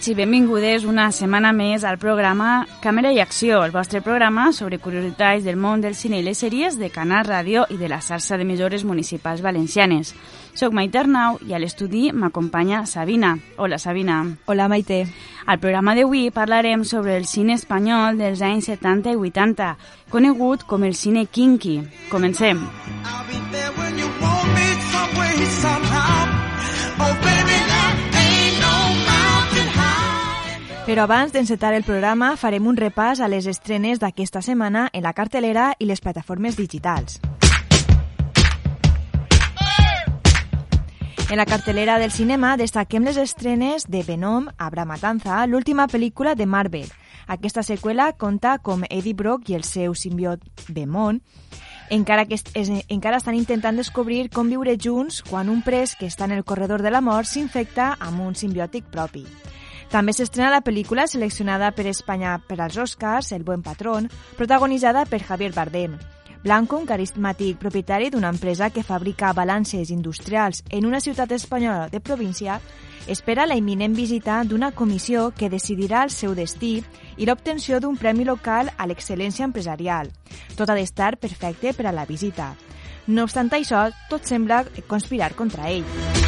Benvinguts i benvingudes una setmana més al programa Càmera i Acció, el vostre programa sobre curiositats del món del cine i les sèries de Canal Ràdio i de la xarxa d'emissores municipals valencianes. Soc Maite Arnau i a l'estudi m'acompanya Sabina. Hola, Sabina. Hola, Maite. Al programa d'avui parlarem sobre el cine espanyol dels anys 70 i 80, conegut com el cine kinky. Comencem. I'll be there when you want me some way, somehow. Oh, baby, Però abans d'encetar el programa farem un repàs a les estrenes d'aquesta setmana en la cartelera i les plataformes digitals. En la cartelera del cinema destaquem les estrenes de Venom, Abra Matanza, l'última pel·lícula de Marvel. Aquesta seqüela conta com Eddie Brock i el seu simbiot Demon encara que es, encara estan intentant descobrir com viure junts quan un pres que està en el corredor de la mort s'infecta amb un simbiòtic propi. També s'estrena la pel·lícula seleccionada per Espanya per als Oscars, El buen patrón, protagonitzada per Javier Bardem. Blanco, un carismàtic propietari d'una empresa que fabrica balances industrials en una ciutat espanyola de província, espera la imminent visita d'una comissió que decidirà el seu destí i l'obtenció d'un premi local a l'excel·lència empresarial. Tot ha d'estar perfecte per a la visita. No obstant això, tot sembla conspirar contra ell.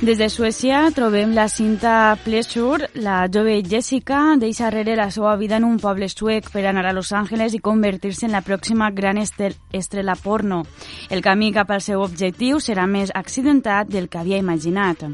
Des de Suècia trobem la cinta Pleasure. La jove Jessica deixa darrere la seva vida en un poble suec per anar a Los Angeles i convertir-se en la pròxima gran estrella porno. El camí cap al seu objectiu serà més accidentat del que havia imaginat.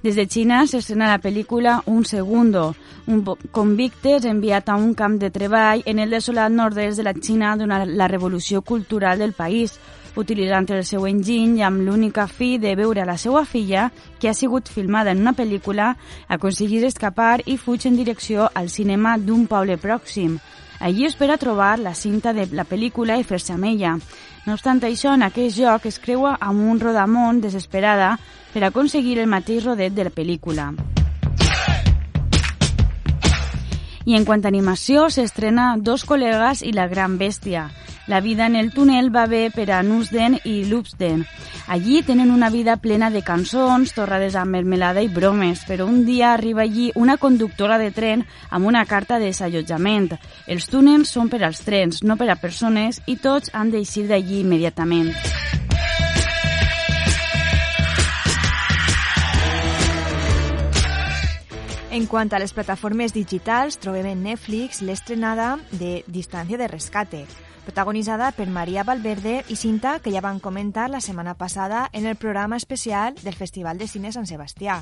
Des de Xina s'estrena la pel·lícula Un Segundo, un convicte és enviat a un camp de treball en el desolat nord-est de la Xina durant la revolució cultural del país, utilitzant el seu enginy amb l'única fi de veure la seva filla, que ha sigut filmada en una pel·lícula, aconseguir escapar i fuig en direcció al cinema d'un poble pròxim. Allí espera trobar la cinta de la pel·lícula i fer-se amb ella. No obstant això, en aquest joc es creua amb un rodamont desesperada per aconseguir el mateix rodet de la pel·lícula. I en quant a animació, s'estrena Dos col·legues i la gran bèstia. La vida en el túnel va bé per a Nusden i Lupsden. Allí tenen una vida plena de cançons, torrades amb mermelada i bromes, però un dia arriba allí una conductora de tren amb una carta de desallotjament. Els túnels són per als trens, no per a persones, i tots han d'eixir d'allí immediatament. En quant a les plataformes digitals, trobem en Netflix l'estrenada de Distància de Rescate, protagonitzada per Maria Valverde i Cinta, que ja van comentar la setmana passada en el programa especial del Festival de Cine Sant Sebastià.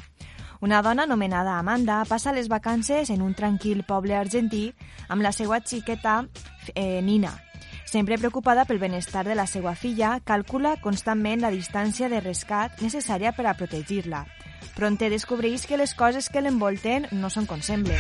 Una dona anomenada Amanda passa les vacances en un tranquil poble argentí amb la seva xiqueta eh, Nina. Sempre preocupada pel benestar de la seva filla, calcula constantment la distància de rescat necessària per a protegir-la Pronte descobreix que les coses que l'envolten no són com semblen.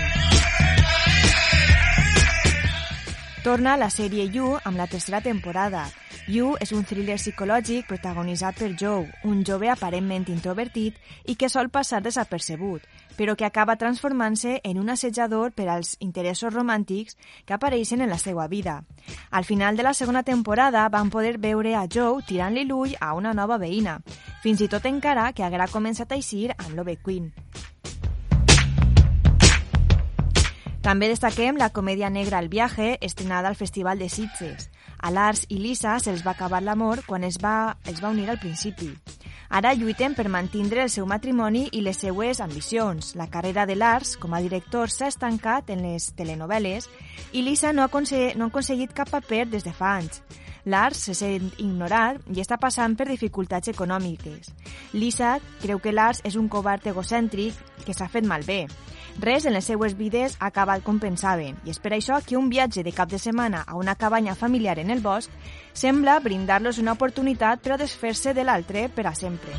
Torna la sèrie You amb la tercera temporada. You és un thriller psicològic protagonitzat per Joe, un jove aparentment introvertit i que sol passar desapercebut, però que acaba transformant-se en un assetjador per als interessos romàntics que apareixen en la seva vida. Al final de la segona temporada van poder veure a Joe tirant-li l'ull a una nova veïna, fins i tot encara que haguera començat a eixir amb l'Ove Queen. També destaquem la comèdia negra El viaje, estrenada al Festival de Sitges. A Lars i Lisa se'ls va acabar l'amor quan es va, es va unir al principi. Ara lluiten per mantindre el seu matrimoni i les seues ambicions. La carrera de Lars com a director s'ha estancat en les telenovel·les i Lisa no ha, no ha aconseguit cap paper des de fa anys. Lars se sent ignorat i està passant per dificultats econòmiques. Lisa creu que Lars és un covard egocèntric que s'ha fet malbé. Res en les seues vides ha acabat com pensaven i és per això que un viatge de cap de setmana a una cabanya familiar en el bosc sembla brindar-los una oportunitat per a desfer-se de l'altre per a sempre.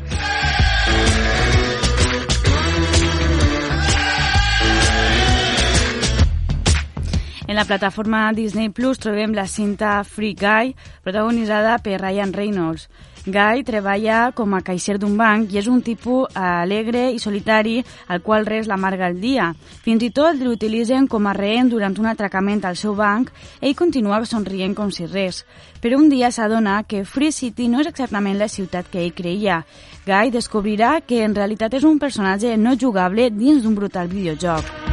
En la plataforma Disney Plus trobem la cinta Free Guy, protagonitzada per Ryan Reynolds. Guy treballa com a caixer d'un banc i és un tipus alegre i solitari al qual res l'amarga el dia. Fins i tot l'utilitzen com a rehent durant un atracament al seu banc ell continua somrient com si res. Però un dia s'adona que Free City no és exactament la ciutat que ell creia. Guy descobrirà que en realitat és un personatge no jugable dins d'un brutal videojoc.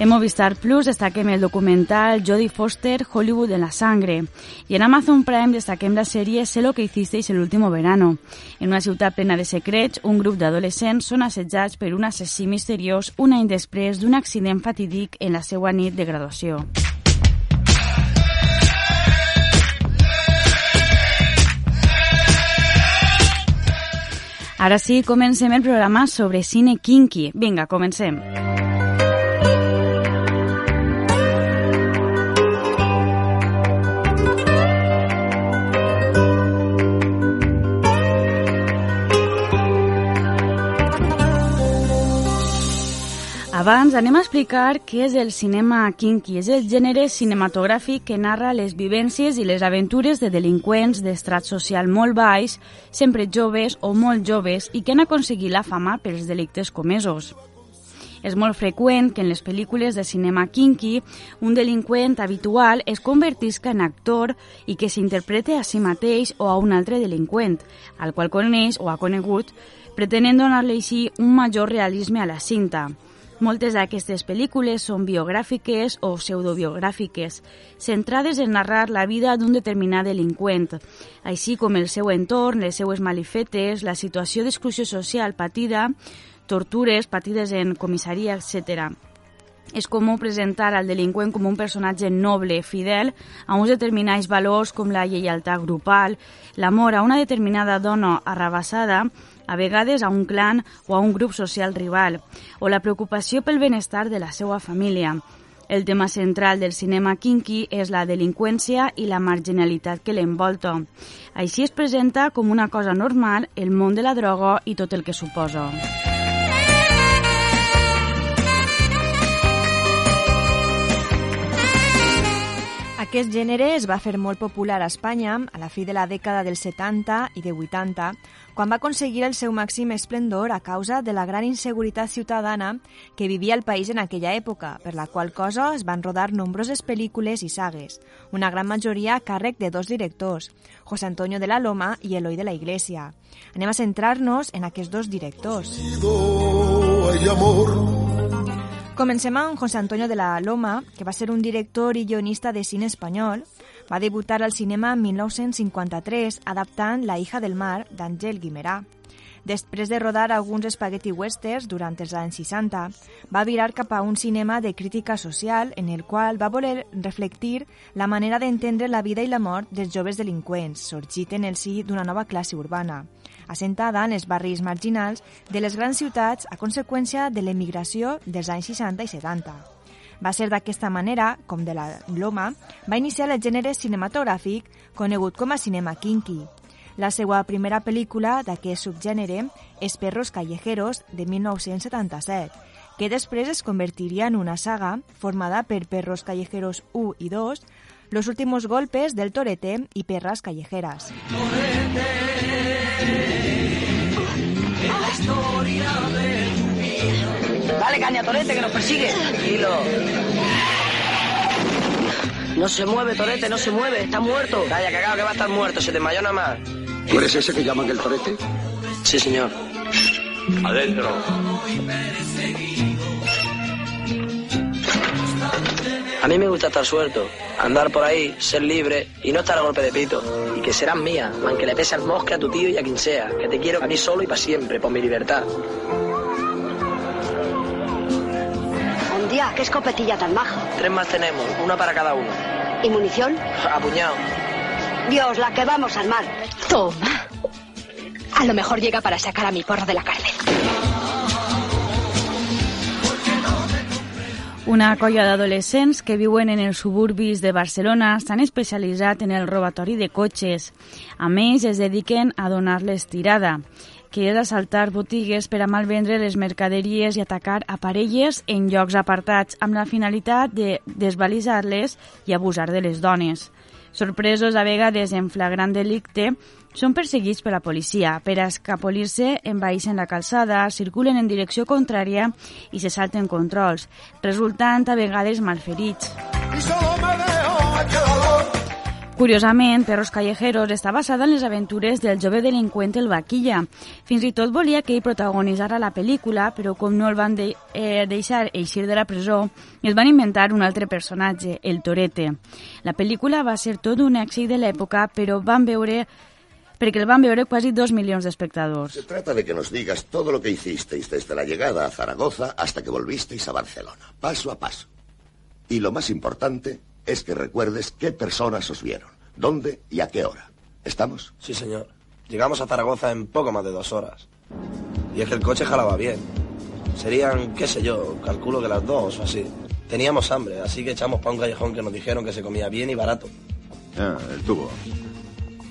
En Movistar Plus destaquem el documental Jodie Foster, Hollywood en la sangre. I en Amazon Prime destaquem la sèrie Sé lo que hicisteis el último verano. En una ciutat plena de secrets, un grup d'adolescents són assetjats per un assassí misteriós un any després d'un accident fatídic en la seva nit de graduació. Ara sí, comencem el programa sobre cine kinky. Vinga, comencem. Abans anem a explicar què és el cinema kinky. És el gènere cinematogràfic que narra les vivències i les aventures de delinqüents d'estrat social molt baix, sempre joves o molt joves i que han aconseguit la fama pels delictes comesos. És molt freqüent que en les pel·lícules de cinema kinky un delinqüent habitual es convertisca en actor i que s'interprete a si mateix o a un altre delinqüent, al qual coneix o ha conegut, pretenent donar-li així un major realisme a la cinta. Moltes d'aquestes pel·lícules són biogràfiques o pseudobiogràfiques, centrades en narrar la vida d'un determinat delinqüent, així com el seu entorn, les seues malifetes, la situació d'exclusió social patida, tortures patides en comissaria, etc. És comú presentar al delinqüent com un personatge noble, fidel, a uns determinats valors com la lleialtat grupal, l'amor a una determinada dona arrabassada a vegades a un clan o a un grup social rival, o la preocupació pel benestar de la seva família. El tema central del cinema kinky és la delinqüència i la marginalitat que l'envolta. Així es presenta com una cosa normal el món de la droga i tot el que suposa. Aquest gènere es va fer molt popular a Espanya a la fi de la dècada dels 70 i de 80, quan va aconseguir el seu màxim esplendor a causa de la gran inseguretat ciutadana que vivia el país en aquella època, per la qual cosa es van rodar nombroses pel·lícules i sagues, una gran majoria a càrrec de dos directors, José Antonio de la Loma i Eloi de la Iglesia. Anem a centrar-nos en aquests dos directors. Hay Comencem amb José Antonio de la Loma, que va ser un director i guionista de cine espanyol. Va debutar al cinema en 1953 adaptant La hija del mar d'Àngel Guimerà. Després de rodar alguns spaghetti westerns durant els anys 60, va virar cap a un cinema de crítica social en el qual va voler reflectir la manera d'entendre la vida i la mort dels joves delinqüents, sorgit en el si d'una nova classe urbana assentada en els barris marginals de les grans ciutats a conseqüència de l'emigració dels anys 60 i 70. Va ser d'aquesta manera, com de la Loma, va iniciar el gènere cinematogràfic conegut com a cinema kinky. La seva primera pel·lícula d'aquest subgènere és Perros callejeros, de 1977, que després es convertiria en una saga formada per Perros callejeros 1 i 2, Los últimos golpes del torete y Perras callejeras. Dale caña, Torete, que nos persigue. Tranquilo. No se mueve, Torete, no se mueve. Está muerto. Calla, cagado, que va a estar muerto. Se te desmayó nada más. ¿Tú eres ese que llaman el Torete? Sí, señor. Adentro. A mí me gusta estar suelto, andar por ahí, ser libre y no estar a golpe de pito. Y que serás mía, aunque le pese al mosque a tu tío y a quien sea. Que te quiero a mí solo y para siempre, por mi libertad. Un día, qué escopetilla tan maja. Tres más tenemos, una para cada uno. ¿Y munición? Apuñado. Dios, la que vamos a armar. Toma. A lo mejor llega para sacar a mi porro de la cárcel. Una colla d'adolescents que viuen en els suburbis de Barcelona s'han especialitzat en el robatori de cotxes. A més, es dediquen a donar-les tirada, que és assaltar botigues per a malvendre les mercaderies i atacar a parelles en llocs apartats amb la finalitat de desvalitzar-les i abusar de les dones. Sorpresos a vegades en flagrant delicte, són perseguits per la policia. Per escapolir-se, envaïssen la calçada, circulen en direcció contrària i se salten controls, resultant a vegades malferits. Curiosament, Perros Callejeros està basada en les aventures del jove delinqüent El Vaquilla. Fins i tot volia que ell protagonitzara la pel·lícula, però com no el van de eh, deixar eixir de la presó, es van inventar un altre personatge, el Torete. La pel·lícula va ser tot un èxit de l'època, però van veure perquè el van veure quasi dos milions d'espectadors. Se trata de que nos digas todo lo que hicisteis desde la llegada a Zaragoza hasta que volvisteis a Barcelona, paso a paso. Y lo más importante, es que recuerdes qué personas os vieron, dónde y a qué hora. ¿Estamos? Sí, señor. Llegamos a Zaragoza en poco más de dos horas. Y es que el coche jalaba bien. Serían, qué sé yo, calculo que las dos o así. Teníamos hambre, así que echamos para un callejón que nos dijeron que se comía bien y barato. Ah, el tubo.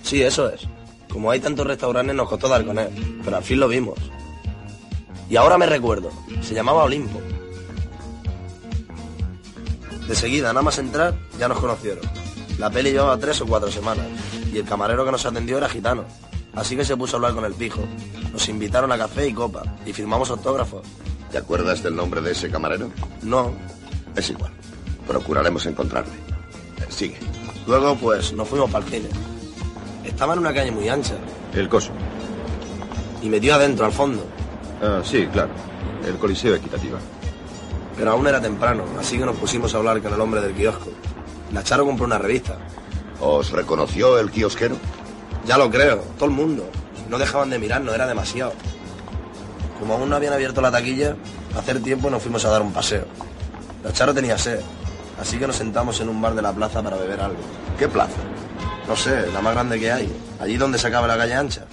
Sí, eso es. Como hay tantos restaurantes nos costó dar con él, pero al fin lo vimos. Y ahora me recuerdo, se llamaba Olimpo. De seguida, nada más entrar, ya nos conocieron. La peli llevaba tres o cuatro semanas y el camarero que nos atendió era gitano. Así que se puso a hablar con el pijo. Nos invitaron a café y copa y firmamos autógrafos. ¿Te acuerdas del nombre de ese camarero? No. Es igual. Procuraremos encontrarle. Sigue. Luego, pues, nos fuimos para el cine. Estaba en una calle muy ancha. El coso. Y metió adentro, al fondo. Ah, sí, claro. El Coliseo Equitativa. Pero aún era temprano, así que nos pusimos a hablar con el hombre del kiosco. La Charo compró una revista. ¿Os reconoció el kiosquero? Ya lo creo, todo el mundo. No dejaban de mirarnos, era demasiado. Como aún no habían abierto la taquilla, hacer tiempo nos fuimos a dar un paseo. La Charo tenía sed, así que nos sentamos en un bar de la plaza para beber algo. ¿Qué plaza? No sé, la más grande que hay. Allí donde se acaba la calle ancha.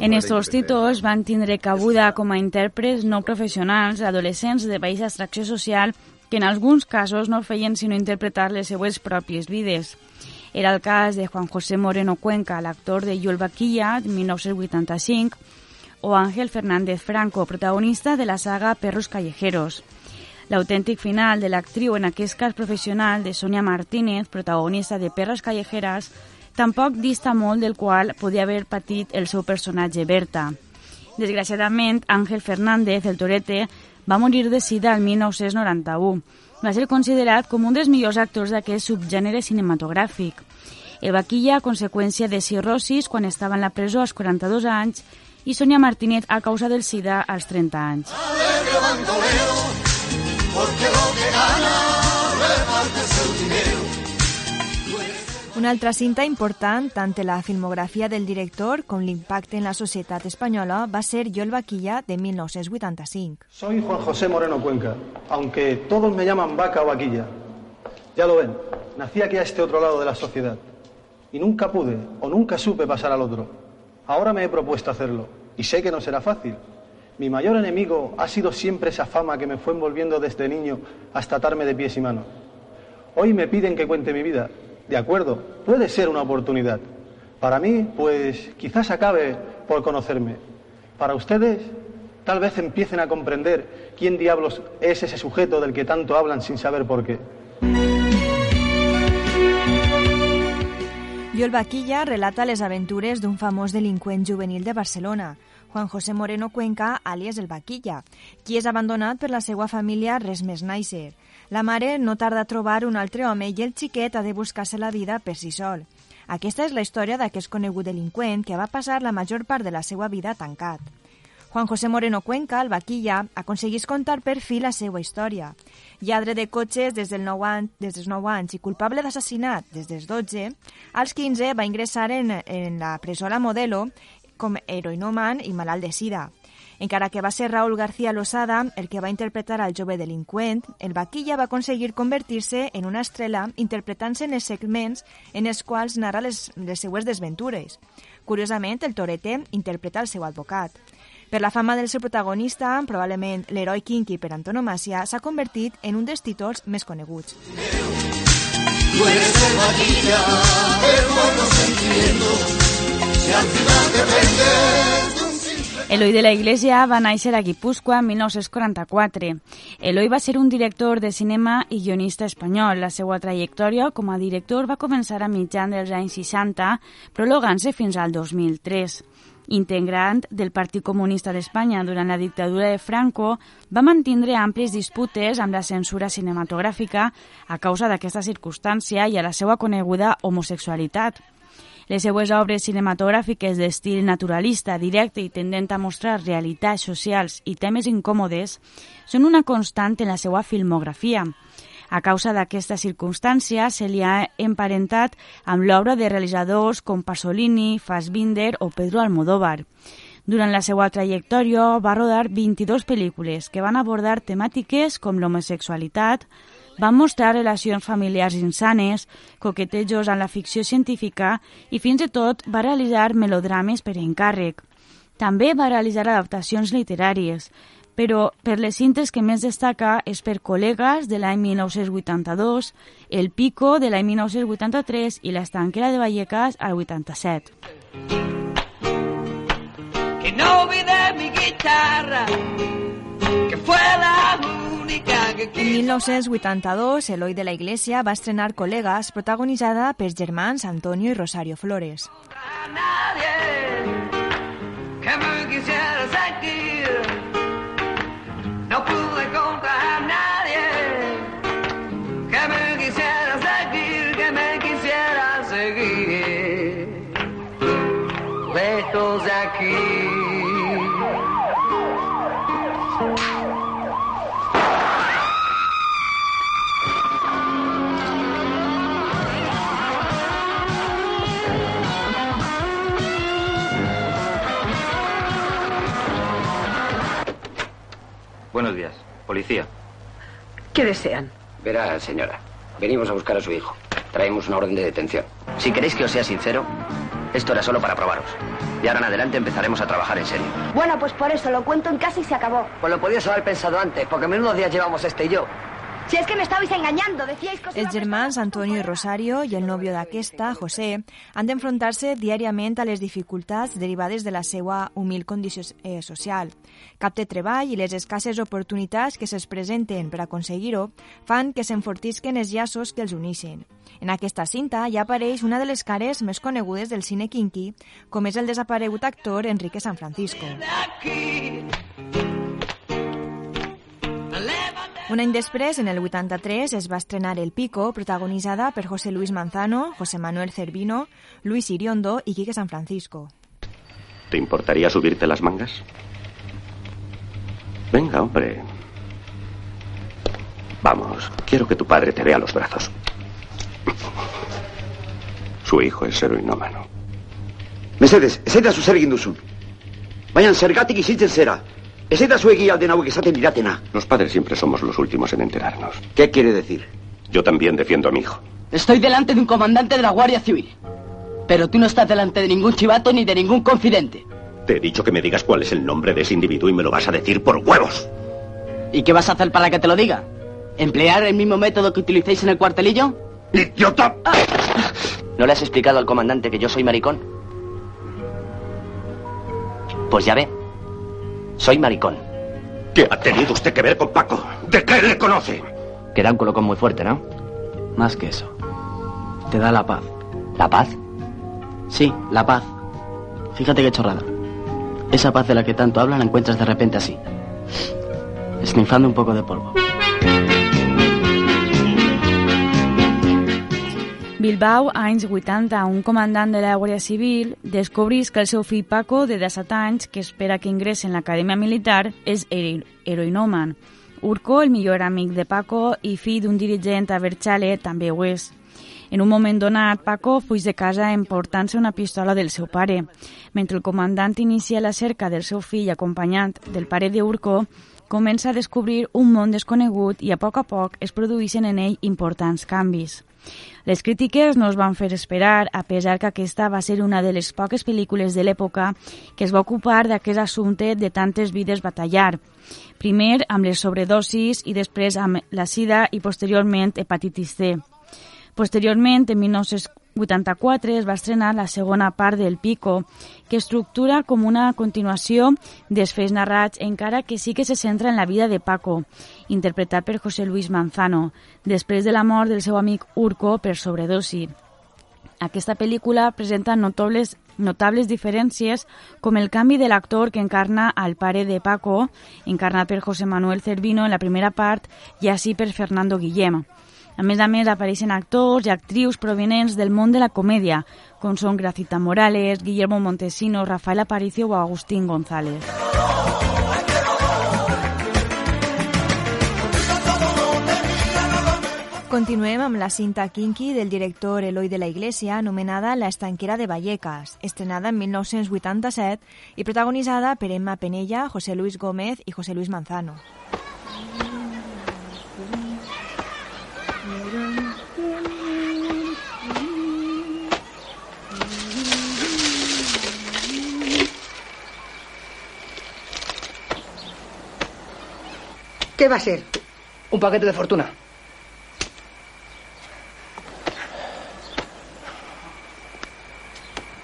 En estos títols van tindre cabuda com a intèrprets no professionals, adolescents de baixa extracció social, que en alguns casos no feien sinó interpretar les seues pròpies vides. Era el cas de Juan José Moreno Cuenca, l'actor de Yul Vaquilla, 1985, o Ángel Fernández Franco, protagonista de la saga Perros Callejeros. L'autèntic final de l'actriu en aquest cas professional de Sonia Martínez, protagonista de Perros Callejeras, tampoc dista molt del qual podia haver patit el seu personatge Berta. Desgraciadament, Àngel Fernández, el Torete, va morir de sida el 1991. Va ser considerat com un dels millors actors d'aquest subgènere cinematogràfic. El vaquilla a conseqüència de cirrosis quan estava en la presó als 42 anys i Sonia Martínez a causa del sida als 30 anys. Alegre bandolero, porque lo que gana Una altra cinta important, tant en la filmografia del director com l'impacte en la societat espanyola, va ser Yo el vaquilla de 1985. Soy Juan José Moreno Cuenca, aunque todos me llaman vaca o vaquilla. Ya lo ven, nací aquí a este otro lado de la sociedad y nunca pude o nunca supe pasar al otro. Ahora me he propuesto hacerlo y sé que no será fácil. Mi mayor enemigo ha sido siempre esa fama que me fue envolviendo desde niño hasta atarme de pies y manos. Hoy me piden que cuente mi vida de acuerdo, puede ser una oportunidad. Para mí, pues quizás acabe por conocerme. Para ustedes, tal vez empiecen a comprender quién diablos es ese sujeto del que tanto hablan sin saber por qué. El Vaquilla relata les aventures d'un famós delinqüent juvenil de Barcelona, Juan José Moreno Cuenca, alias el Vaquilla, qui és abandonat per la seva família res més nàixer. La mare no tarda a trobar un altre home i el xiquet ha de buscar-se la vida per si sol. Aquesta és la història d'aquest conegut delinqüent que va passar la major part de la seva vida tancat. Juan José Moreno Cuenca, el vaquilla, aconseguís contar per fi la seva història. Lladre de cotxes des, del 9 any, des dels 9 anys i culpable d'assassinat des dels 12, als 15 va ingressar en, en la presó la Modelo com heroinoman i malalt de sida. Encara que va ser Raúl García Losada el que va interpretar al jove delinqüent, el vaquilla va aconseguir convertir-se en una estrela interpretant-se en els segments en els quals narra les, les seues desventures. Curiosament, el Torete interpreta el seu advocat. Per la fama del seu protagonista, probablement l'heroi Kinky per antonomàcia, s'ha convertit en un dels títols més coneguts. Tú eres el vaquilla, el Eloi de la Iglesia va néixer a Guipúscoa en 1944. Eloi va ser un director de cinema i guionista espanyol. La seva trajectòria com a director va començar a mitjan dels anys 60, prolongant-se fins al 2003 integrant del Partit Comunista d'Espanya durant la dictadura de Franco, va mantindre àmplies disputes amb la censura cinematogràfica a causa d'aquesta circumstància i a la seva coneguda homosexualitat. Les seues obres cinematogràfiques d'estil naturalista, directe i tendent a mostrar realitats socials i temes incòmodes són una constant en la seva filmografia. A causa d'aquesta circumstància, se li ha emparentat amb l'obra de realitzadors com Pasolini, Fassbinder o Pedro Almodóvar. Durant la seva trajectòria va rodar 22 pel·lícules que van abordar temàtiques com l'homosexualitat, van mostrar relacions familiars insanes, coquetejos amb la ficció científica i fins i tot va realitzar melodrames per encàrrec. També va realitzar adaptacions literàries, però per les cintes que més destaca és per Col·legues de l'any 1982, El Pico de l'any 1983 i L'Estanquera de Vallecas al 87. Que no olvide mi guitarra, que fue la en 1982, Eloi de la Iglesia va estrenar Col·legues, protagonitzada per germans Antonio i Rosario Flores. Que me quisiera seguir, no pude De aquí. Buenos días. Policía. ¿Qué desean? Verá, señora. Venimos a buscar a su hijo. Traemos una orden de detención. Si queréis que os sea sincero, esto era solo para probaros. Y ahora en adelante empezaremos a trabajar en serio. Bueno, pues por eso lo cuento en casa y se acabó. Pues lo podías haber pensado antes, porque menudos días llevamos este y yo. Si es que me estabais engañando, decíais que... Els germans Antonio i Rosario i el nòvio d'aquesta, José, han d'enfrontar-se diàriament a les dificultats derivades de la seva humil condició eh, social. Cap de treball i les escasses oportunitats que se'ls presenten per aconseguir-ho fan que s'enfortisquen els llaços que els uneixen. En aquesta cinta ja apareix una de les cares més conegudes del cine quinqui, com és el desaparegut actor Enrique San Francisco. Un any després, en el 83, es va estrenar El Pico, protagonitzada per José Luis Manzano, José Manuel Cervino, Luis Iriondo y Quique San Francisco. ¿Te importaría subirte las mangas? Venga, hombre. Vamos, quiero que tu padre te vea los brazos. Su hijo es heroinómano. Mesedes, ez da zuzer egin duzun. Baina zergatik izitzen zera. Ez da zuegi alden hauek esaten didatena. Los padres siempre somos los últimos en enterarnos. ¿Qué quiere decir? Yo también defiendo a mi hijo. Estoy delante de un comandante de la Guardia Civil. Pero tú no estás delante de ningún chivato ni de ningún confidente. Te he dicho que me digas cuál es el nombre de ese individuo y me lo vas a decir por huevos. ¿Y qué vas a hacer para que te lo diga? ¿Emplear el mismo método que utilicéis en el cuartelillo? ¡Idiota! ¿No le has explicado al comandante que yo soy maricón? Pues ya ve. Soy maricón. ¿Qué ha tenido usted que ver con Paco? ¿De qué le conoce? Que da un colocón muy fuerte, ¿no? Más que eso. Te da la paz. ¿La paz? Sí, la paz. Fíjate qué chorrada. Esa paz de la que tanto hablan la encuentras de repente así. Esnifando un poco de polvo. Bilbao, anys 80, un comandant de la Guàrdia Civil descobrís que el seu fill Paco, de 17 anys, que espera que ingressi en l'acadèmia militar, és hero heroinòman. Urco, el millor amic de Paco i fill d'un dirigent a Berchale, també ho és. En un moment donat, Paco fuig de casa emportant-se una pistola del seu pare. Mentre el comandant inicia la cerca del seu fill acompanyant del pare de Urco, comença a descobrir un món desconegut i a poc a poc es produeixen en ell importants canvis. Les crítiques no es van fer esperar, a pesar que aquesta va ser una de les poques pel·lícules de l'època que es va ocupar d'aquest assumpte de tantes vides batallar. Primer amb les sobredosis i després amb la sida i posteriorment hepatitis C. Posteriorment, en 84 es va estrenar la segona part del Pico, que estructura com una continuació dels fets narrats, encara que sí que se centra en la vida de Paco, interpretat per José Luis Manzano, després de la mort del seu amic Urco per sobredosi. Aquesta pel·lícula presenta notables, notables diferències com el canvi de l'actor que encarna al pare de Paco, encarnat per José Manuel Cervino en la primera part i així per Fernando Guillem. A més a més, apareixen actors i actrius provenents del món de la comèdia, com són Gracita Morales, Guillermo Montesino, Rafael Aparicio o Agustín González. Continuem amb la cinta Kinky del director Eloi de la Iglesia, anomenada La estanquera de Vallecas, estrenada en 1987 i protagonitzada per Emma Penella, José Luis Gómez i José Luis Manzano. ¿Qué va a ser? Un paquete de fortuna.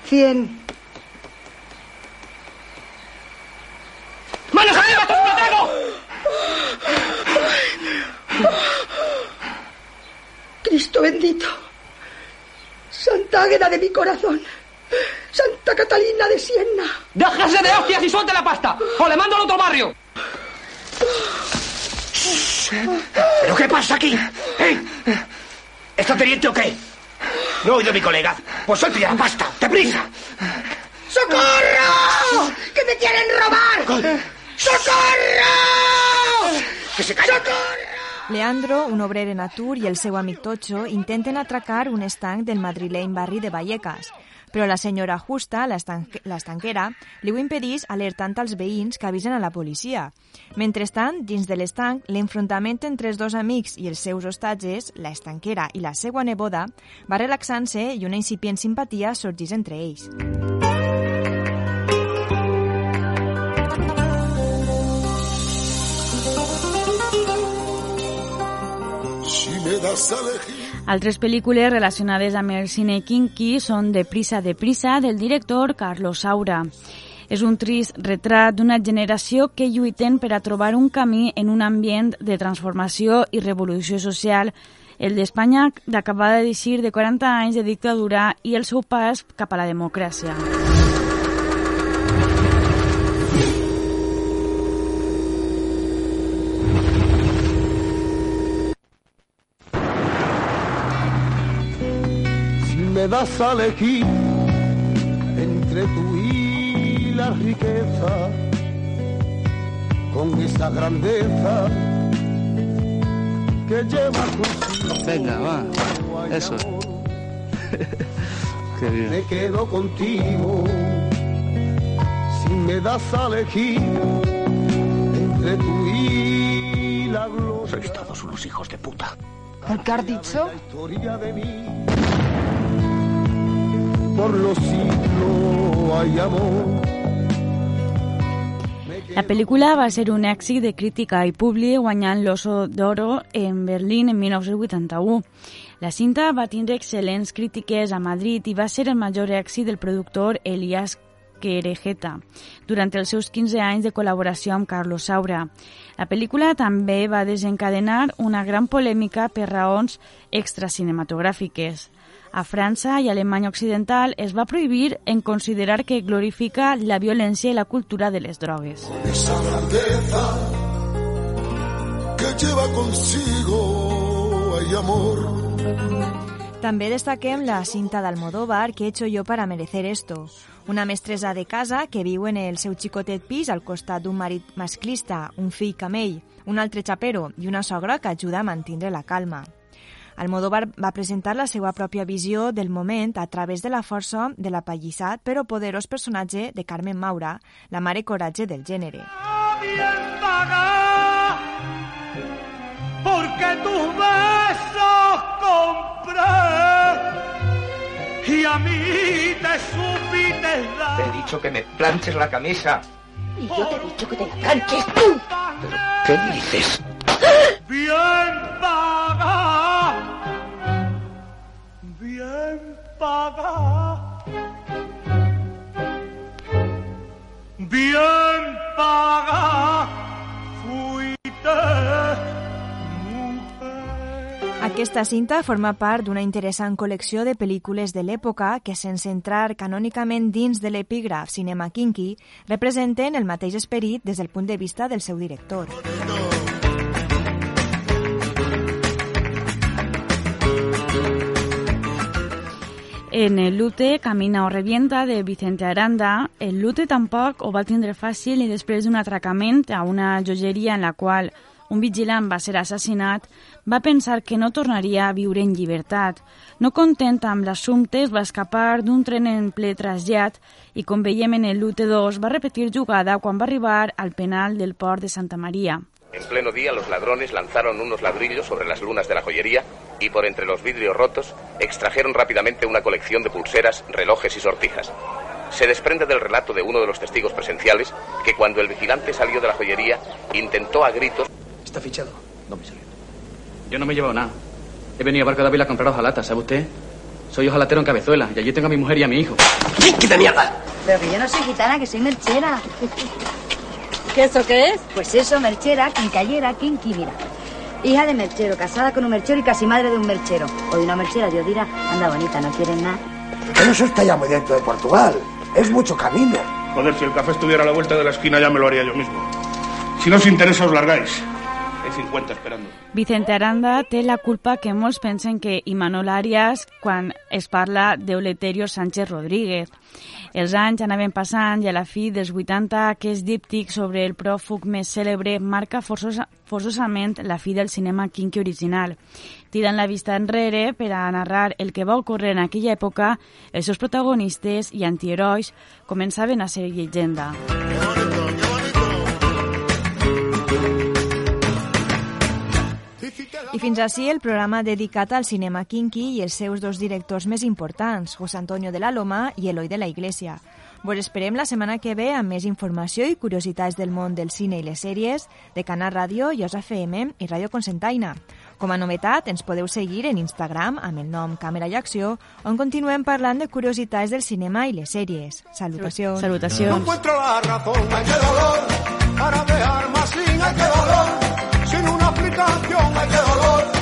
Cien. ¡Manos arriba, atraco! Cristo bendito. Santa Águeda de mi corazón. Santa Catalina de Siena. ¡Déjese de hostias y suelte la pasta! ¡O le mando al otro barrio! ¿Pero qué pasa aquí? ¿Eh? ¿Está teniente o qué? No he oído a mi colega. Pues ya la pasta. ¡Deprisa! ¡Socorro! ¡Que me quieren robar! ¡Socorro! ¡Que se calle! Leandro, un obrer en atur, i el seu amic Tocho intenten atracar un estanc del madrileny barri de Vallecas, però la senyora Justa, l'estanque- l'estanquera, li ho impedís alertant als veïns que avisen a la policia. Mentrestant, dins de l'estanc, l'enfrontament entre els dos amics i els seus hostatges, la estanquera i la seva neboda, va relaxant-se i una incipient simpatia sorgís entre ells. Si me das a elegir. Altres pel·lícules relacionades amb el cine kinky són De prisa, de prisa, del director Carlos Saura. És un trist retrat d'una generació que lluiten per a trobar un camí en un ambient de transformació i revolució social, el d'Espanya d'acabada d'eixir de 40 anys de dictadura i el seu pas cap a la democràcia. Me das a elegir entre tú y la riqueza, con esa grandeza que lleva consigo. Venga, va. Eso. Qué bien. Me quedo contigo. Si me das a elegir entre tú y la gloria. Sois todos unos hijos de puta. ¿Qué has dicho? historia de mí. Por los siglos hay amor. La pel·lícula va ser un èxit de crítica i públic guanyant l'Oso d'Oro en Berlín en 1981. La cinta va tindre excel·lents crítiques a Madrid i va ser el major èxit del productor Elias Querejeta durant els seus 15 anys de col·laboració amb Carlos Saura. La pel·lícula també va desencadenar una gran polèmica per raons extracinematogràfiques. A França i Alemanya Occidental es va prohibir en considerar que glorifica la violència i la cultura de les drogues. Esa grandeza que lleva consigo hay amor. També destaquem la cinta d'Almodóvar que he hecho yo para merecer esto. Una mestressa de casa que viu en el seu xicotet pis al costat d'un marit masclista, un fill camell, un altre xapero i una sogra que ajuda a mantenir la calma. Almodóvar va presentar la seva pròpia visió del moment a través de la força de l'apallissat però poderós personatge de Carmen Maura, la mare coratge del gènere. porque tus besos compré y a mí te supiste dar. Te he dicho que me planches la camisa. Y yo te he dicho que te la planches tú. ¿Qué dices? Bien paga, bien paga. Bien paga fuiste. Aquesta cinta forma part d'una interessant col·lecció de pel·lícules de l'època que, sense entrar canònicament dins de l'epígraf cinema kinky, representen el mateix esperit des del punt de vista del seu director. En el Lute, Camina o revienta, de Vicente Aranda, el Lute tampoc ho va tindre fàcil i després d'un atracament a una joieria en la qual un vigilant va ser assassinat, va pensar que no tornaria a viure en llibertat. No content amb l'assumpte, es va escapar d'un tren en ple trasllat i, com veiem en el Lute 2, va repetir jugada quan va arribar al penal del port de Santa Maria. En pleno día, los ladrones lanzaron unos ladrillos sobre las lunas de la joyería y por entre los vidrios rotos extrajeron rápidamente una colección de pulseras, relojes y sortijas. Se desprende del relato de uno de los testigos presenciales que cuando el vigilante salió de la joyería intentó a gritos... ¿Está fichado? No me salió. Yo no me he llevado nada. He venido a Barco de Ávila a comprar hojalatas, ¿sabe usted? Soy hojalatero en Cabezuela y allí tengo a mi mujer y a mi hijo. ¡Qué de mierda! Pero que yo no soy gitana, que soy merchera. ¿Qué eso qué es? Pues eso, merchera, quincallera, quinqui, mira. Hija de merchero, casada con un merchero y casi madre de un merchero. O de una merchera, Dios dirá, anda bonita, no quieren nada. Pero eso está ya muy dentro de Portugal. Es mucho camino. Joder, si el café estuviera a la vuelta de la esquina ya me lo haría yo mismo. Si no os interesa, os largáis. Hay 50 esperando. Vicente Aranda té la culpa que molts pensen que Imanol Arias quan es parla d'Euleterio Sánchez Rodríguez. Els anys anaven passant i a la fi dels 80 aquest díptic sobre el pròfug més cèlebre marca forçosa, forçosament la fi del cinema kinky original. Tirant la vista enrere per a narrar el que va ocórrer en aquella època, els seus protagonistes i antiherois començaven a ser llegenda. I fins així el programa dedicat al cinema kinky i els seus dos directors més importants, José Antonio de la Loma i Eloi de la Iglesia. Vos esperem la setmana que ve amb més informació i curiositats del món del cine i les sèries de Canal Ràdio, Ios FM i Ràdio Consentaina. Com a novetat, ens podeu seguir en Instagram amb el nom Càmera i Acció, on continuem parlant de curiositats del cinema i les sèries. Salutacions. Salutacions. No encuentro la razón, ay qué dolor, para dejar más sin ay qué dolor, aplicación, ay qué dolor.